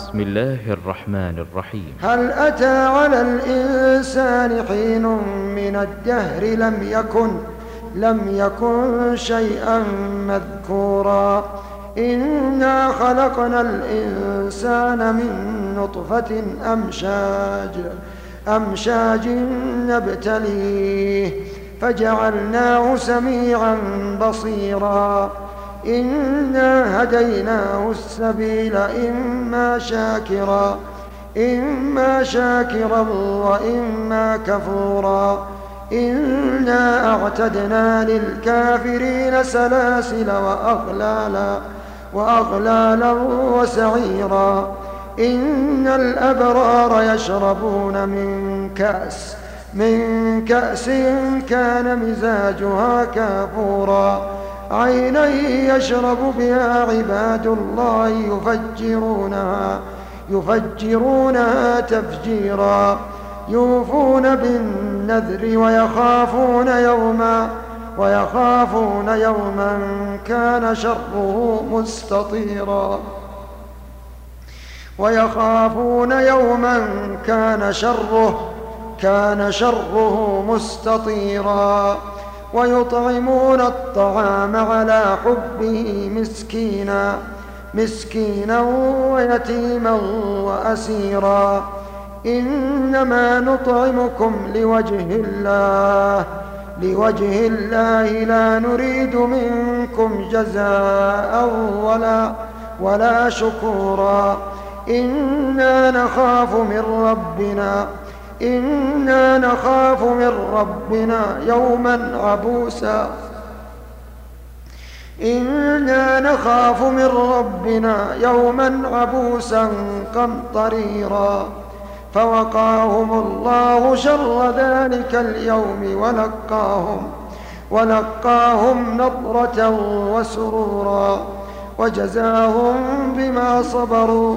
بسم الله الرحمن الرحيم. هل أتى على الإنسان حين من الدهر لم يكن لم يكن شيئا مذكورا. إنا خلقنا الإنسان من نطفة أمشاج أمشاج نبتليه فجعلناه سميعا بصيرا. إنا هديناه السبيل إما شاكرا إما شاكرا وإما كفورا. إنا أعتدنا للكافرين سلاسل وأغلالا وأغلالا وسعيرا. إن الأبرار يشربون من كأس من كأس كان مزاجها كافورا. عينا يشرب بها عباد الله يفجرونها يفجرونها تفجيرا. يوفون بالنذر ويخافون يوما ويخافون يوما كان شره مستطيرا. ويخافون يوما كان شره كان شره مستطيرا. ويطعمون الطعام على حبه مسكينا مسكينا ويتيما وأسيرا. إنما نطعمكم لوجه الله لوجه الله لا نريد منكم جزاء ولا ولا شكورا. إنا نخاف من ربنا إنا نخاف من ربنا يوما عبوسا. إنا نخاف من ربنا يوما عبوسا قمطريرا. فوقاهم الله شر ذلك اليوم ولقاهم ولقاهم نضرة وسرورا. وجزاهم بما صبروا.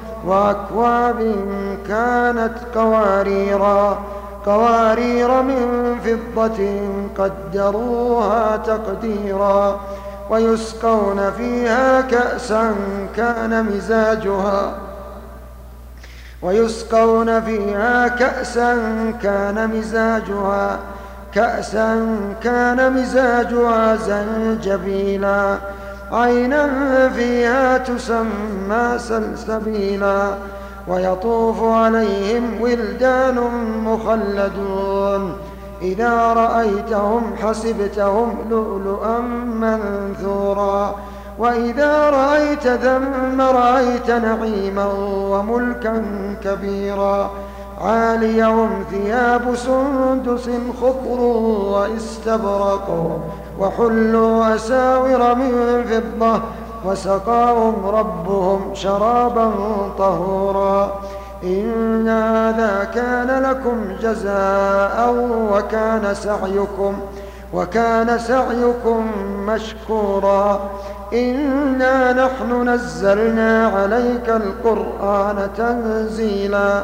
وأكواب كانت قواريرا قوارير من فضة قدروها تقديرا ويسقون فيها كأسا كان مزاجها. ويسقون فيها كأسا كان مزاجها كأسا كان مزاجها زنجبيلا عينا فيها تسمى سلسبيلا ويطوف عليهم ولدان مخلدون. إذا رأيتهم حسبتهم لؤلؤا منثورا. وإذا رأيت ثم رأيت نعيما وملكا كبيرا. عاليهم ثياب سندس خضر واستبرق وحلوا أساور من فضة وسقاهم ربهم شرابا طهورا. إن هذا كان لكم جزاء وكان سعيكم وكان سعيكم مشكورا. إنا نحن نزلنا عليك القرآن تنزيلا.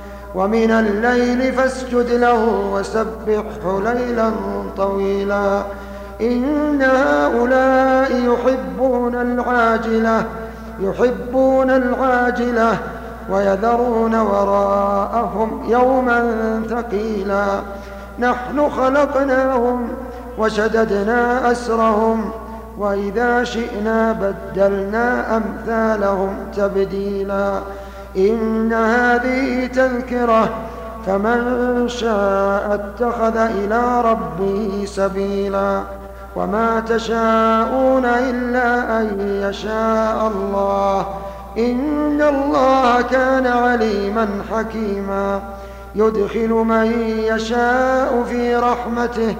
ومن الليل فاسجد له وسبحه ليلا طويلا. إن هؤلاء يحبون العاجلة يحبون العاجلة ويذرون وراءهم يوما ثقيلا. نحن خلقناهم وشددنا أسرهم وإذا شئنا بدلنا أمثالهم تبديلا. إن هذه تذكرة فمن شاء اتخذ إلى ربه سبيلا. وما تشاءون إلا أن يشاء الله. إن الله كان عليما حكيما. يدخل من يشاء في رحمته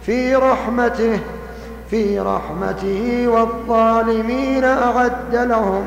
في رحمته في رحمته والظالمين أعد لهم